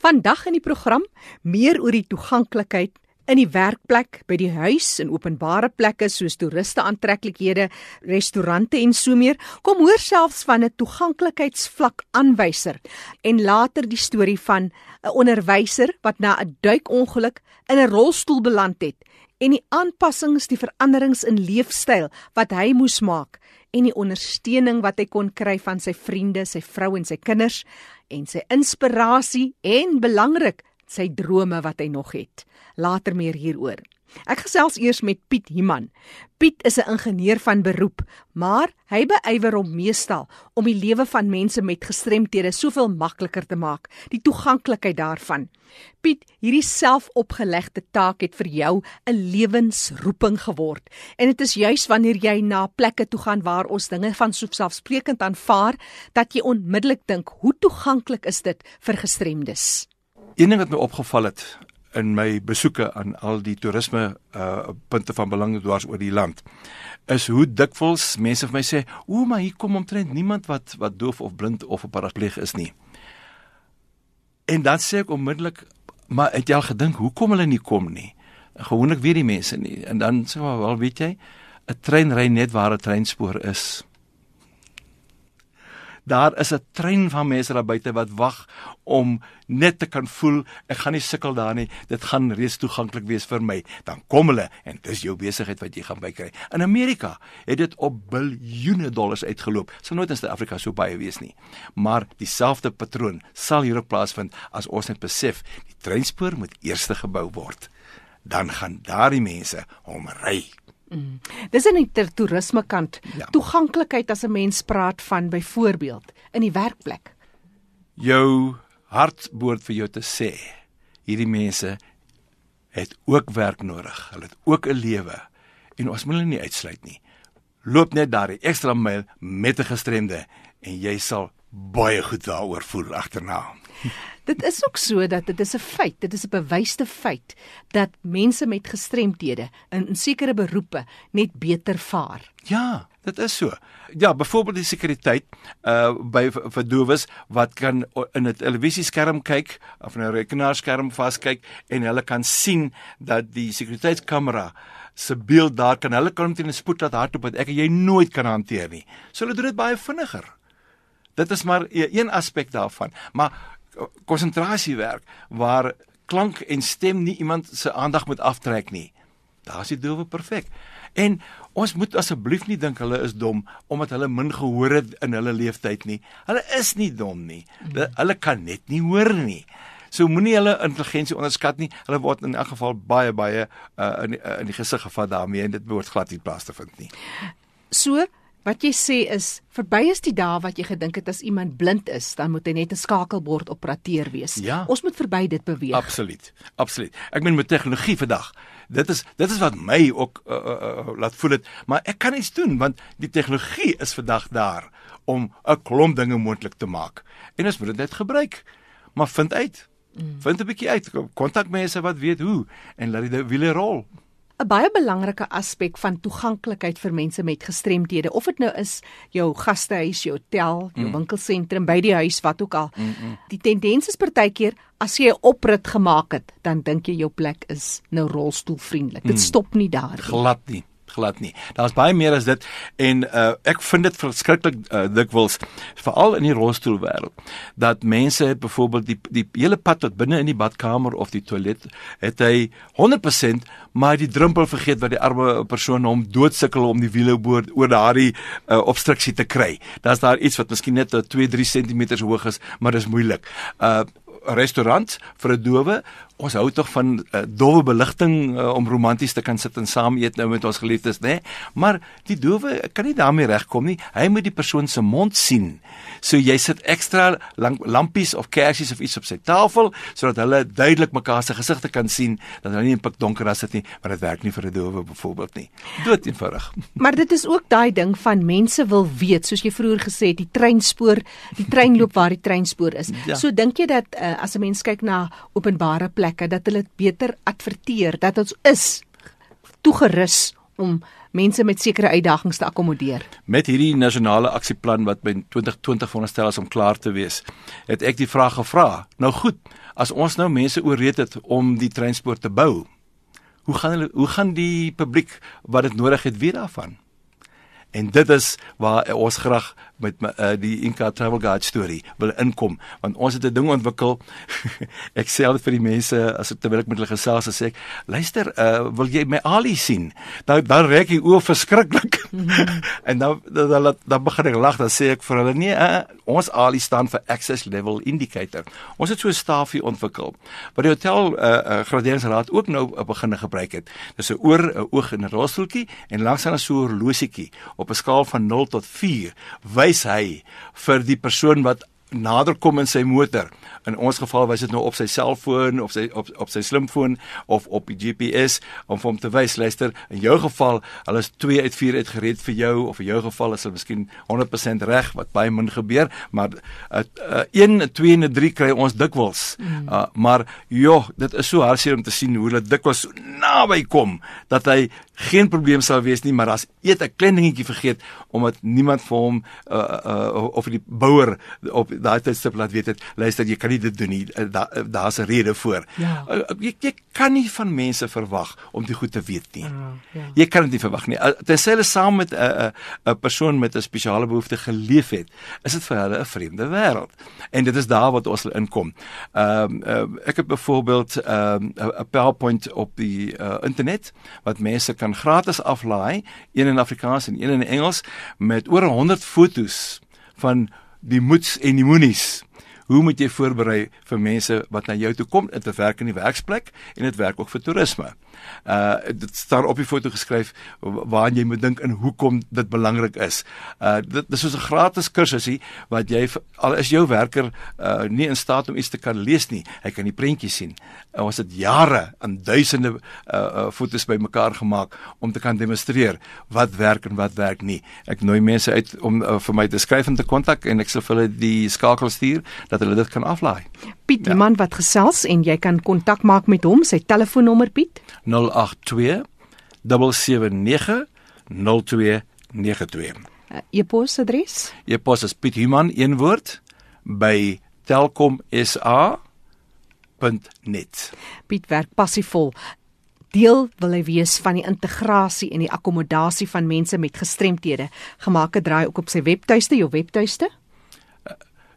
Vandag in die program meer oor die toeganklikheid in die werkplek, by die huis en openbare plekke soos toeriste aantreklikhede, restaurante en so meer. Kom hoor selfs van 'n toeganklikheidsvlak aanwyser en later die storie van 'n onderwyser wat na 'n duikongeluk in 'n rolstoel beland het en die aanpassings, die veranderings in leefstyl wat hy moes maak en die ondersteuning wat hy kon kry van sy vriende, sy vrou en sy kinders en sy inspirasie en belangrik sy drome wat hy nog het. Later meer hieroor. Ek gesels eers met Piet Himan. Piet is 'n ingenieur van beroep, maar hy beywer hom meestal om die lewe van mense met gestremthede soveel makliker te maak, die toeganklikheid daarvan. Piet, hierdie selfopgelegde taak het vir jou 'n lewensroeping geword. En dit is juis wanneer jy na plekke toe gaan waar ons dinge van selfsprekend aanvaar, dat jy onmiddellik dink, hoe toeganklik is dit vir gestremdes? Een ding wat my opgeval het in my besoeke aan al die toerisme uh punte van belang dwars oor die land is hoe dikwels mense vir my sê, "O, maar hier kom omtrent niemand wat wat doof of blind of 'n parapleeg is nie." En dan sê ek onmiddellik, "Maar het jy al gedink hoekom hulle nie kom nie?" Gewoonlik weet die mense nie. En dan sê hulle, "Wel, weet jy, 'n trein ry net waar 'n treinspoor is." Daar is 'n trein van mense daar buite wat wag om net te kan voel ek gaan nie sukkel daar nie. Dit gaan reeds toeganklik wees vir my. Dan kom hulle en dis jou besigheid wat jy gaan bykry. In Amerika het dit op biljoene dollars uitgeloop. Sou nooit in Suid-Afrika so baie wees nie. Maar dieselfde patroon sal hier op plaasvind as ons net besef die treinspoor moet eers gebou word. Dan gaan daardie mense hom ry Mm. Dis in die toerisme kant. Ja. Toeganklikheid as 'n mens praat van byvoorbeeld in die werkplek. Jou hart behoort vir jou te sê hierdie mense het ook werk nodig. Hulle het ook 'n lewe en ons moet hulle nie uitsluit nie. Loop net daar 'n ekstra myl met 'n gestremde en jy sal baie goed daaroor voel agterna. Dit is ook so dat dit is 'n feit, dit is 'n bewyste feit dat mense met gestremthede in, in sekere beroepe net beter vaar. Ja, dit is so. Ja, byvoorbeeld die sekuriteit uh by vir dowes wat kan in 'n televisieskerm kyk of 'n rekenaarskerm vaskyk en hulle kan sien dat die sekuriteitskamera se beeld daar kan hulle kan teen 'n spoed laat hardloop wat ek en jy nooit kan hanteer nie. So hulle doen dit baie vinniger. Dit is maar e-, een aspek daarvan. Maar konsentrasiewerk waar klank en stem nie iemand se aandag moet aftrek nie. Daar's die dowe perfek. En ons moet asseblief nie dink hulle is dom omdat hulle min gehoor het in hulle lewenstyd nie. Hulle is nie dom nie. Hulle, kan net nie hoor nie. So moenie hulle intelligensie onderskat nie. Hulle word in elk geval baie baie uh, in in die gesig gevat daarmee en dit behoort glad nie plaas te vind nie. So Wat jy sê is verby is die dae wat jy gedink het as iemand blind is, dan moet hy net 'n skakelbord operateur wees. Ja. Ons moet verby dit beweeg. Absoluut. Absoluut. Ek meen met tegnologie vandag. Dit is dit is wat my ook uh, uh, uh, laat voel het, maar ek kan iets doen want die tegnologie is vandag daar om 'n klomp dinge moontlik te maak. En ons moet dit net gebruik. Maar vind uit. Mm. Vind 'n bietjie uit. Kontak mense wat weet hoe en laat die wiele rol. 'n baie belangrike aspek van toeganklikheid vir mense met gestremthede of dit nou is jou gastehuis, jou hotel, jou mm. winkelsentrum, by die huis wat ook al. Mm -mm. Die tendens is partykeer as jy 'n oprit gemaak het, dan dink jy jou plek is nou rolstoelvriendelik. Dit mm. stop nie daar nie. Glad nie glad nie. Daar's baie meer as dit en uh, ek vind dit verskriklik uh, dikwels veral in die rolstoelwêreld dat mense het byvoorbeeld die die hele pad tot binne in die badkamer of die toilet het hy 100% maar die drempel vergeet wat die arme persoon hom doodsukkel om die wiele oor oor daardie uh, obstruksie te kry. Daar's daar iets wat miskien net 2-3 cm hoog is, maar dis moeilik. Uh restaurant vir 'n dowe ons hou tog van uh, dowwe beligting uh, om romanties te kan sit en saam eet nou met ons geliefdes, né? Maar die dowwe kan nie daarmee regkom nie. Hy moet die persoon se mond sien. So jy sit ekstra lampies of kersies of iets op sy tafel sodat hulle duidelik mekaar se gesigte kan sien dat hulle nie in pikdonker as dit nie, maar dit werk nie vir 'n dowwe byvoorbeeld nie. Dood eenvoudig. Maar dit is ook daai ding van mense wil weet, soos jy vroeër gesê het, die treinspoor, die trein loop waar die treinspoor is. Ja. So dink jy dat uh, as 'n mens kyk na openbare plekke plekke dat hulle beter adverteer dat ons is toegerus om mense met sekere uitdagings te akkommodeer. Met hierdie nasionale aksieplan wat by 2020 veronderstel is om klaar te wees, het ek die vraag gevra. Nou goed, as ons nou mense ooreed het om die treinspoor te bou, hoe gaan hulle hoe gaan die publiek wat dit nodig het weet daarvan? En dit is waar ons graag met my, uh, die Inca Travel Guide storie wil inkom. Want ons het 'n ding ontwikkel. Ek sê altyd vir die mense as ek terwyl ek met hulle gesels sê ek luister uh, wil jy my Ali sien? Dan dan reik die oë verskriklik. En dan dan, dan dan begin ek lag dan sê ek vir hulle nee uh, ons Ali staan vir access level indicator. Ons het so 'n stafie ontwikkel wat die hotel uh, uh, graderingsraad ook nou uh, begin gebruik het. Dis 'n oor 'n oog en 'n rolstoeltjie en langs aan 'n so 'n horlosiekie op 'n skaal van 0 tot 4 wys hy vir die persoon wat nader kom in sy motor. In ons geval was dit nou op sy selfoon of sy op op sy slimfoon of op die GPS om vir hom te wys luister in jou geval hulle is 2 uit 4 uitgered vir jou of in jou geval is hulle miskien 100% reg wat baie min gebeur maar 'n uh, 1 2 en 3 kry ons dikwels. Uh, maar joh dit is so hartseer om te sien hoe dit dikwels so naby kom dat hy geen probleem sal wees nie maar as eet 'n klein dingetjie vergeet omdat niemand vir hom uh, uh, of die bouer op daai tydstip laat weet het luister jy kan nie dit doen nie. Eh, daar daar's 'n rede voor. Ja. Eh, jy, jy kan nie van mense verwag om dit goed te weet nie. Ja, ja. Jy kan dit nie verwag nie. Eh, tensy hulle saam met 'n 'n persoon met 'n spesiale behoefte geleef het, is dit vir hulle 'n vreemde wêreld. En dit is daar wat ons inkom. Ehm uh, uh, ek het byvoorbeeld ehm uh, 'n PowerPoint op die uh, internet wat mense kan gratis aflaai, een in Afrikaans en een in Engels met oor 100 fotos van die moets en die moenies hoe moet jy voorberei vir mense wat na jou toe kom om te werk in die werksplek en dit werk ook vir toerisme. Uh dit staan op die foto geskryf waar jy moet dink in hoekom dit belangrik is. Uh dit dis soos 'n gratis kursusie wat jy al is jou werker uh nie in staat om iets te kan lees nie. Hy kan die prentjies sien. Uh, ons het jare aan duisende uh, uh fotos bymekaar gemaak om te kan demonstreer wat werk en wat werk nie. Ek nooi mense uit om uh, vir my te skryf en te kontak en ek sal vir hulle die skakel stuur dat hulle dit kan aflaai. Piet, ja. iemand wat gesels en jy kan kontak maak met hom, sy telefoonnommer Piet 082 779 0292. E-posadres? E-pos is piethuman een woord by telkomsa.net. Piet werk passievol. Deel wil hy wees van die integrasie en die akkommodasie van mense met gestremthede. Gemaak 'n draai ook op sy webtuiste, jou webtuiste?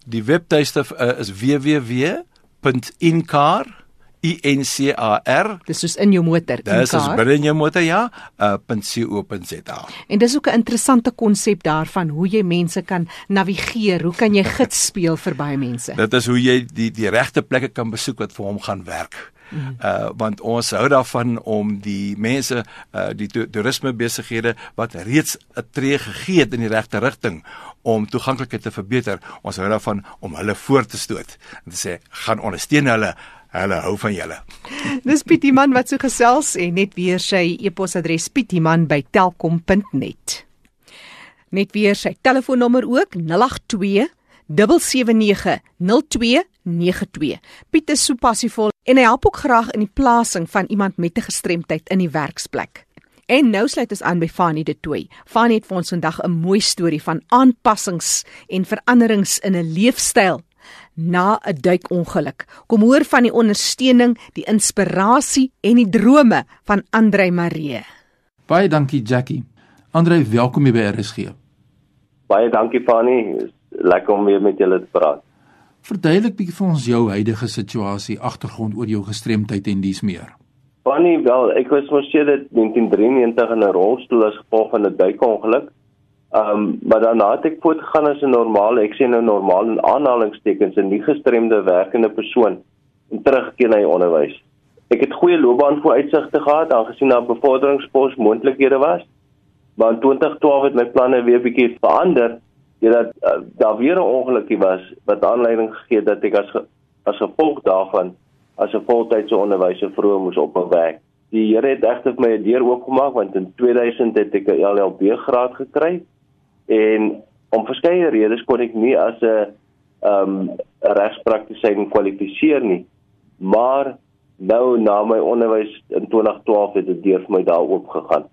Die webtuiste uh, is www.incar.com I N C A R. Dis soos in jou motor. Dis is binne in jou motor ja. Uh .co.za. En dis ook 'n interessante konsep daarvan hoe jy mense kan navigeer. Hoe kan jy gids speel vir baie mense? Dit is hoe jy die die regte plekke kan besoek wat vir hom gaan werk. Mm. Uh want ons hou daarvan om die mense uh die toerisme besighede wat reeds 'n tree gegee het in die regte rigting om toeganklikheid te verbeter. Ons hou daarvan om hulle voor te stoot en te sê gaan ondersteun hulle Hulle hou van julle. Dis Pietie man wat so gesels en net weer sy e-posadres pietieman@telkom.net. Net weer sy telefoonnommer ook 082 7790292. Piet is so passievol en hy help ook graag in die plasing van iemand met 'n gestremdheid in die werksplek. En nou sluit ons aan by Fanie de Tooi. Fanie het vir ons vandag 'n mooi storie van aanpassings en veranderings in 'n leefstyl na 'n duikongeluk. Kom hoor van die ondersteuning, die inspirasie en die drome van Andrei Marie. Baie dankie Jackie. Andrei, welkom hier by RSG. Baie dankie Fanny. Lekker om weer met julle te praat. Verduidelik bietjie vir ons jou huidige situasie, agtergrond oor jou gestremdheid en dies meer. Fanny, wel, ek was mos sedert 1993 in 'n rolstoel as gevolg van 'n duikongeluk. Ehm um, maar daarna het ek voortgegaan as 'n normale, ek sê nou normaal in aanhalingstekens 'n nie gestremde werkende persoon en teruggekeer na die onderwys. Ek het goeie loopbaanvooruitsigte gehad aangesien daar bevorderingspos moontlikhede was. Maar in 2012 het my planne weer bietjie verander deurdat uh, daar weer 'n ongelukkie was wat aanleiding gegee het dat ek as as gevolg daarvan as 'n voltydse onderwyser vroeg moes ophou werk. Die Here het egter my 'n deur oopgemaak want in 2000 het ek 'n LLB graad gekry en om verskeie redes kon ek nie as 'n ehm um, regspraktisyn kwalifiseer nie. Maar nou na my onderwys in 2012 het dit deur vir my daar oop gegaan.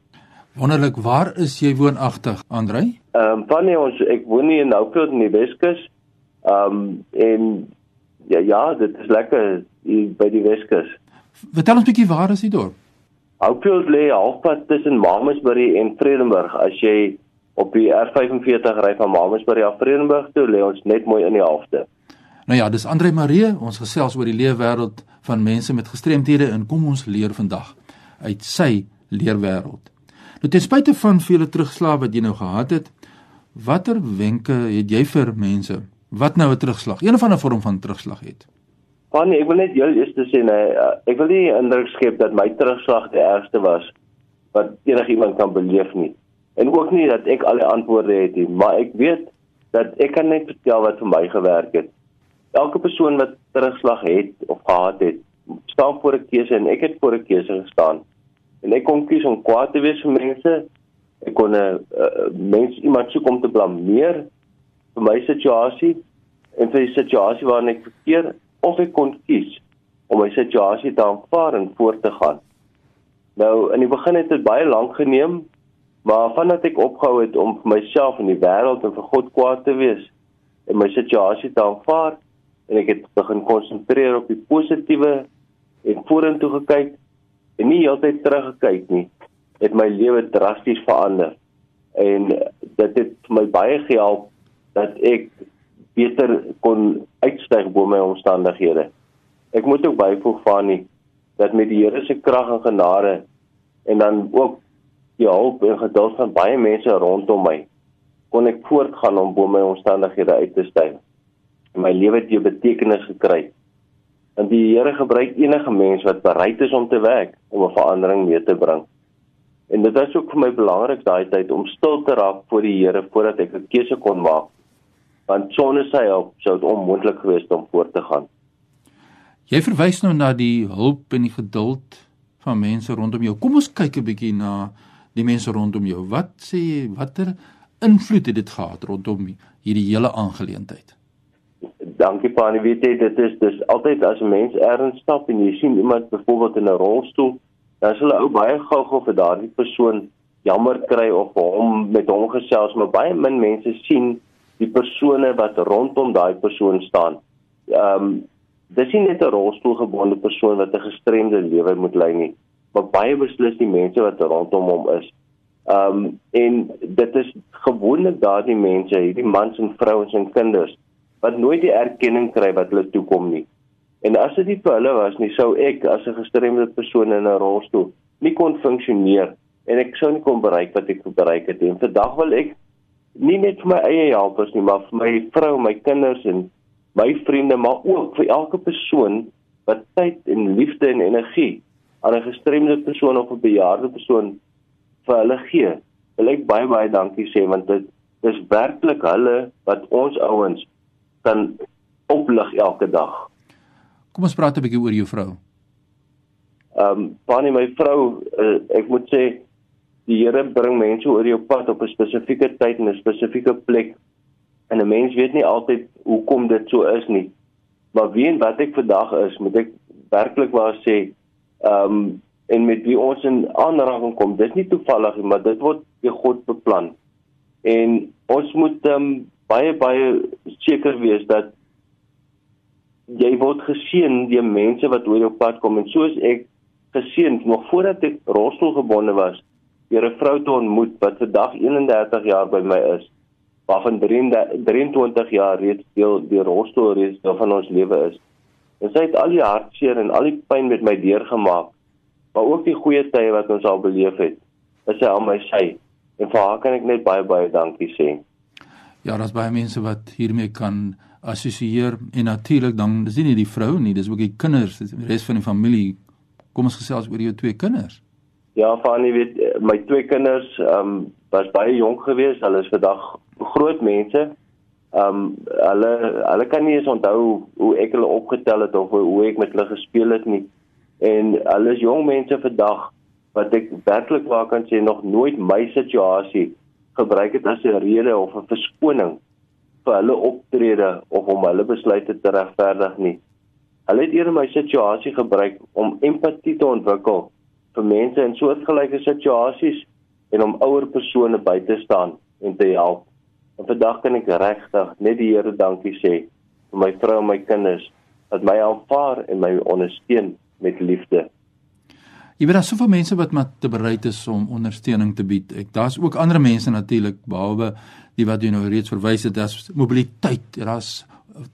Wonderlik, waar is jy woonagtig, Andrei? Ehm um, van nie ons ek woon nie in Noupoort in die Weskus. Ehm um, en Ja ja, dit is lekker hier by die Weskus. Vertel ons 'n bietjie waar is die dorp? Hopefield lê halfpad tussen Mamasbury en Vredenburg. As jy op die R45 ry van Mamasbury af Vredenburg toe, lê ons net mooi in die halfte. Nou ja, dis Andre Marie, ons gesels oor die leefwêreld van mense met gestremthede en kom ons leer vandag uit sy leerwêreld. Nou ten spyte van vele terugslae wat jy nou gehad het, watter wenke het jy vir mense wat nou 'n terugslag, een of ander vorm van terugslag het? Fanny, ek wil net jou eers sê nee, ek wil nie indruk skep dat my terugslag die ergste was wat enigiemand kan beleef nie. En ook nie dat ek alle antwoorde het nie, maar ek weet dat ek kan net vertel wat vir my gewerk het. Elke persoon wat terugslag het of gehad het, staan voor 'n keuse en ek het voor 'n keuse gestaan. En ek kon kies om kwaad te wees vir mense. Ek kon 'n uh, uh, mens iemand soek om te blameer vir my situasie en vir die situasie waarin ek verkeer of ek kon kies om my situasie te aanvaar en voort te gaan. Nou in die begin het dit baie lank geneem, maar vandat ek opgehou het om vir myself en die wêreld en vir God kwaad te wees en my situasie te aanvaar en ek het begin konsentreer op die positiewe en vorentoe gekyk en nie heeltyd teruggekyk nie, het my lewe drasties verander. En dit het my baie gehelp dat ek beter kon uitstyg bo my omstandighede. Ek moet ook byvoeg van nie dat met die Here se krag en genade en dan ook die hulp en geduld van baie mense rondom my kon ek voortgaan om bo my omstandighede uit te styg. My lewe het 'n betekenis gekry. En die Here gebruik enige mens wat bereid is om te werk om 'n verandering mee te bring. En dit was ook vir my belangrik daai tyd om stil te raak voor die Here voordat ek 'n keuse kon maak want sonder sy hulp sou dit onmoontlik gewees het om voort te gaan. Jy verwys nou na die hulp en die geduld van mense rondom jou. Kom ons kyk 'n bietjie na die mense rondom jou. Wat sê watter invloed het dit gehad rondom hierdie hele aangeleentheid? Dankie pa, jy weet jy dit is dis altyd as 'n mens ergens stap en jy sien iemand byvoorbeeld in 'n rolstoel, dan is hulle ou baie gou-gou vir daardie persoon jammer kry of hom met hom gesels, maar baie min mense sien die persone wat rondom daai persoon staan. Ehm um, dis nie net 'n rolstoelgebonde persoon wat 'n gestremde lewe moet lei nie, maar baie beslis die mense wat rondom hom is. Ehm um, en dit is gewoonlik daardie mense, hierdie mans en vrouens en kinders wat nooit die erkenning kry wat hulle toekom nie. En as dit nie vir hulle was nie, sou ek as 'n gestremde persoon in 'n rolstoel nie kon funksioneer en ek sou nie kon bereik wat ek bereik het nie. Vandag wil ek nie net vir my eie helpers nie, maar vir my vrou, my kinders en my vriende, maar ook vir elke persoon wat tyd en liefde en energie aan 'n gestremde persoon of 'n bejaarde persoon vir hulle gee. Wil ek baie baie dankie sê want dit dis werklik hulle wat ons ouens kan oplig elke dag. Kom ons praat 'n bietjie oor jou vrou. Ehm um, Bonnie my vrou, uh, ek moet sê die Here bring mense oor jou pad op 'n spesifieke tyd en 'n spesifieke plek. En 'n mens weet nie altyd hoekom dit so is nie. Maar wie en wat ek vandag is, moet ek werklik waar sê, ehm um, en met wie ons in aanraking kom, dis nie toevallig nie, maar dit word deur God beplan. En ons moet ehm um, baie baie seker wees dat jy word geseën deur mense wat oor jou pad kom en soos ek geseën nog voordat ek rolstoelgebonde was deur 'n vrou te ontmoet wat vandag 31 jaar by my is, waarvan 23 jaar reeds deel die rolstoel reeds deel van ons lewe is. En sy het al die hartseer en al die pyn met my deurgemaak, maar ook die goeie tye wat ons al beleef het. Is sy aan my sy en vir haar kan ek net baie baie dankie sê. Ja, daar's baie mense wat hiermee kan assosieer en natuurlik dan dis nie die vrou nie, dis ook die kinders, die res van die familie. Kom ons gesels oor jou twee kinders. Ja, van jy weet my twee kinders ehm um, was baie jonk geweest. Hulle is vandag groot mense. Ehm um, hulle hulle kan nie eens onthou hoe ek hulle opgetel het of hoe ek met hulle gespeel het nie. En hulle is jong mense vandag wat ek werklik waar kan sê nog nooit my situasie gebruik het as 'n rede of 'n verskoning vir hulle optrede of om hulle besluite te regverdig nie. Hulle het eerder my situasie gebruik om empatie te ontwikkel vir mense in soortgelyke situasies en om ouer persone by te staan en te help. En vandag kan ek regtig net die Here dankie sê vir my vrou en my kinders wat my aanvaar en my ondersteun met liefde. Jy weet daar's soveel mense wat maar te bereid is om ondersteuning te bied. Ek daar's ook ander mense natuurlik behalwe die wat jy nou reeds verwys het, daar's mobiliteit, daar's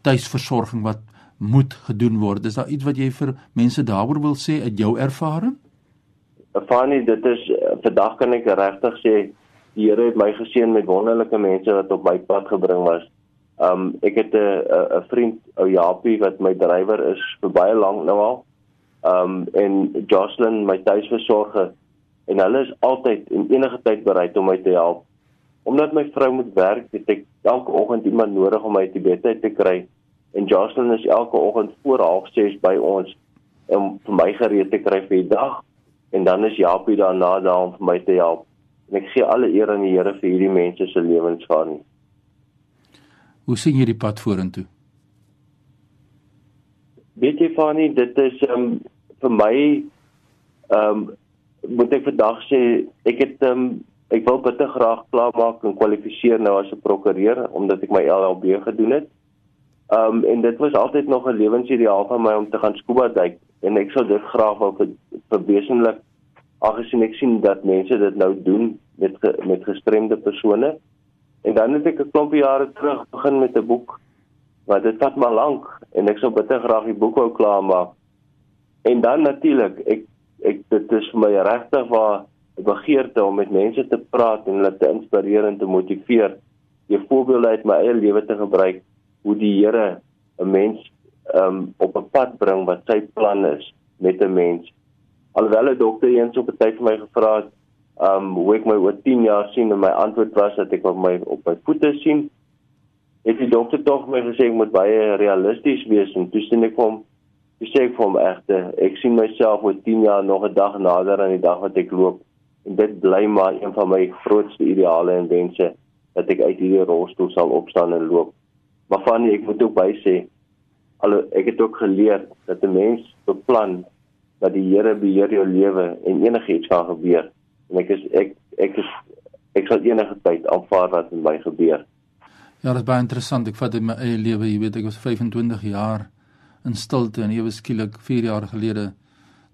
tuisversorging wat moet gedoen word. Is daar iets wat jy vir mense daaroor wil sê uit jou ervaring? Fanie, dit is vandag kan ek regtig sê die Here het my geseën met wonderlike mense wat op my pad gebring was. Um ek het 'n 'n vriend, ou Japie wat my drywer is vir baie lank nou al. Um en Jocelyn, my tuisversorger en hulle is altyd en enige tyd bereid om my te help. Omdat my vrou moet werk, het ek elke oggend iemand nodig om my te bed te kry. En Jocelyn is elke oggend voor 06:30 by ons om vir my gereed te kry vir die dag en dan is Japie daarna daar om vir my te help. En ek gee alle eer aan die Here vir hierdie mense se lewens gaan. Hoe sien jy die pad vorentoe? Weet jy Fanie, dit is um, vir my ehm um, moet ek vandag sê ek het ehm um, ek wil bitter graag klaarmaak en kwalifiseer nou as 'n prokureur omdat ek my LLB gedoen het. Ehm um, en dit was altyd nog 'n lewensideaal van my om te gaan scuba duik en ek sou dit graag wou verbesenlik aangesien ek sien dat mense dit nou doen met met gestremde persone. En dan het ek 'n klompie jare terug begin met 'n boek. Maar dit vat maar lank en ek sou bitter graag die boek wou klaarmaak. En dan natuurlik, ek ek dit is vir my regtig waar 'n begeerte om met mense te praat en hulle te inspireer en te motiveer. Die voorbeelde uit my eie lewe te gebruik hoe die Here 'n mens um, op 'n pad bring wat sy plan is met 'n mens alhoewel 'n dokter eens op 'n tyd vir my gevra het um hoe ek my oor 10 jaar sien en my antwoord was dat ek op my op my voete sien het die dokter tog my gesê ek moet baie realisties wees en toe sien ek hom toe sê ek vir hom egte ek sien myself oor 10 jaar nog 'n dag nader aan die dag wat ek loop en dit bly maar een van my grootste ideale en wense dat ek uit hierdie rolstoel sal opstaan en loop maar van ek moet ook by sê al ek het ook geleer dat 'n mens beplan dat die Here beheer jou lewe en enigiets kan gebeur. En ek is ek ek is ek sal enige tyd aanvaar wat met my gebeur. Ja, dit is baie interessant. Ek vat in my eie lewe, jy weet, ek was 25 jaar in stilte en ewe skielik 4 jaar gelede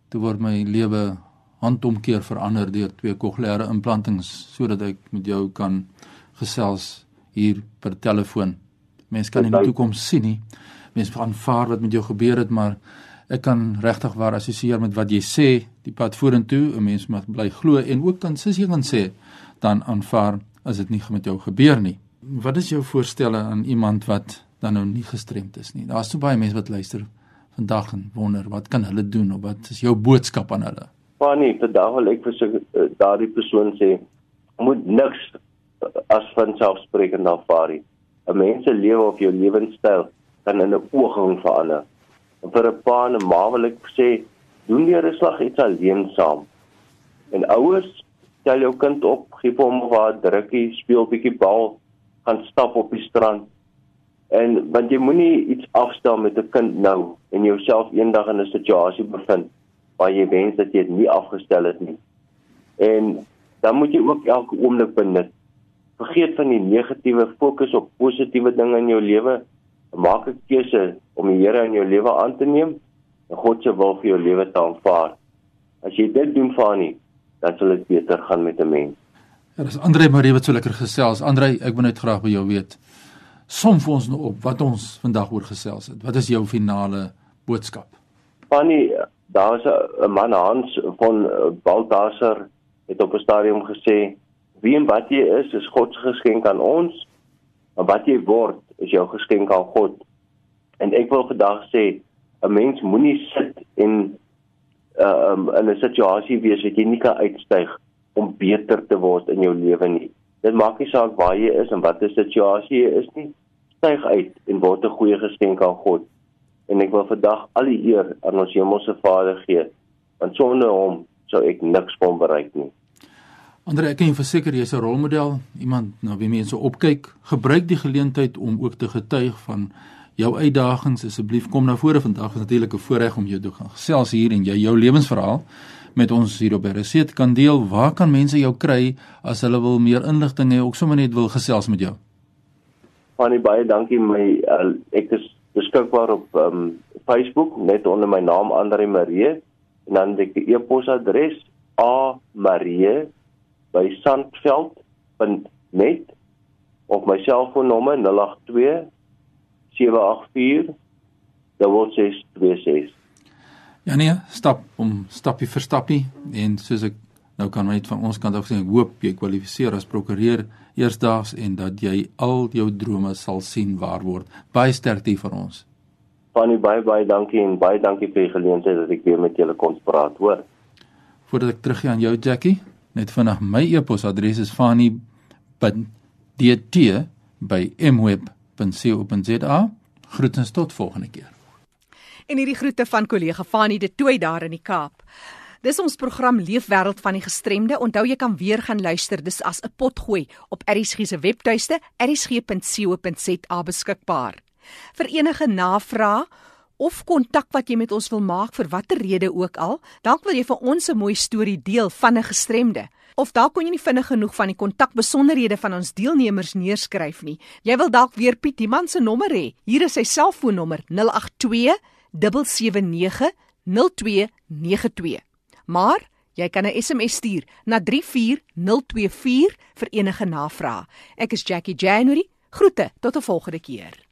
toe word my lewe handomkeer verander deur twee kokleaire implantings sodat ek met jou kan gesels hier per telefoon. Mense kan nie die toekoms sien nie. Mense aanvaar wat met jou gebeur het, maar ek kan regtig waar assosieer met wat jy sê, die pad vorentoe, 'n mens moet bly glo en ook dan sies jy gaan sê dan aanvaar as dit nie met jou gebeur nie. Wat is jou voorstelle aan iemand wat dan nou nie gestremd is nie? Daar's so baie mense wat luister vandag en wonder wat kan hulle doen of wat is jou boodskap aan hulle? Fanny, vandag wil ek vir so, uh, daardie persoon sê moet niks uh, as van selfsprekend aanvaar nie. 'n Mens se lewe of jou lewenstyl kan in 'n ooging verander. En vir 'n pa en 'n ma wil ek sê, doen die slag iets alleen saam. En ouers, tel jou kind op, gee hom 'n waar drukkie, speel bietjie bal, gaan stap op die strand. En want jy moenie iets afstel met 'n kind nou en jouself eendag in 'n situasie bevind waar jy wens dat jy dit nie afgestel het nie. En dan moet jy ook elke oomblik benut. Vergeet van die negatiewe, fokus op positiewe dinge in jou lewe maak 'n keuse om die Here in jou lewe aan te neem en God se wil vir jou lewe te aanvaar. As jy dit doen nie, dan sal dit beter gaan met 'n mens. Ja, dis Andre Marie wat so lekker gesels. Andre, ek wil net graag by jou weet. Som vir ons nou op wat ons vandag oor gesels het. Wat is jou finale boodskap? Fanny, daar's 'n man Hans van Baltasar het op 'n stadium gesê, "Wie en wat jy is, is God se geskenk aan ons." Maar wat jy word is jou geskenk aan God. En ek wil vandag sê 'n mens moenie sit en uh, um, in 'n situasie wees wat jy nie kan uitstyg om beter te word in jou lewe nie. Dit maak nie saak waar jy is en watter situasie jy is nie. Styg uit en word 'n goeie geskenk aan God. En ek wil vandag al die eer aan ons Hemelse Vader gee. Want sonder hom sou ek niks kon bereik nie. Andre, ek kan jou verseker jy's 'n rolmodel, iemand na wie mense opkyk. Gebruik die geleentheid om ook te getuig van jou uitdagings. Asseblief kom na vore vandag. Dit is natuurlik 'n voorreg om jou te gaan gesels hier en jy jou lewensverhaal met ons hier op RC kan deel. Waar kan mense jou kry as hulle wil meer inligting hê, ook sommer net wil gesels met jou? Fanny, baie dankie my uh, ek is beskikbaar op um, Facebook net onder my naam Andre Marie en dan die e-posadres a.marie@sandveld.net of my selfoonnommer 082 784 6626. Ja nee, stap om stappie vir stappie en soos ek nou kan net van ons kant af sê ek hoop jy kwalifiseer as prokureur eersdaags en dat jy al jou drome sal sien waar word. Baie sterkte vir ons. Fanny baie baie dankie en baie dankie vir die geleentheid dat ek weer met julle kon praat, hoor. Voordat ek teruggaan jou Jackie, net vinnig my e-posadres is fanny.dt@mweb.co.za. Groetens tot volgende keer. En hierdie groete van kollega Fanny de Tooi daar in die Kaap. Dis ons program Leefwêreld van die Gestremde. Onthou jy kan weer gaan luister. Dis as 'n potgooi op ERSG se webtuiste ersg.co.za beskikbaar. Vir enige navrae of kontak wat jy met ons wil maak vir watter rede ook al, dalk wil jy vir ons 'n mooi storie deel van 'n gestremde. Of dalk kon jy nie vinnig genoeg van die kontakbesonderhede van ons deelnemers neerskryf nie. Jy wil dalk weer Piet Iman se nommer hê. Hier is sy selfoonnommer 082 779 0292. Maar jy kan 'n SMS stuur na 34024 vir enige navrae. Ek is Jackie January. Groete tot 'n volgende keer.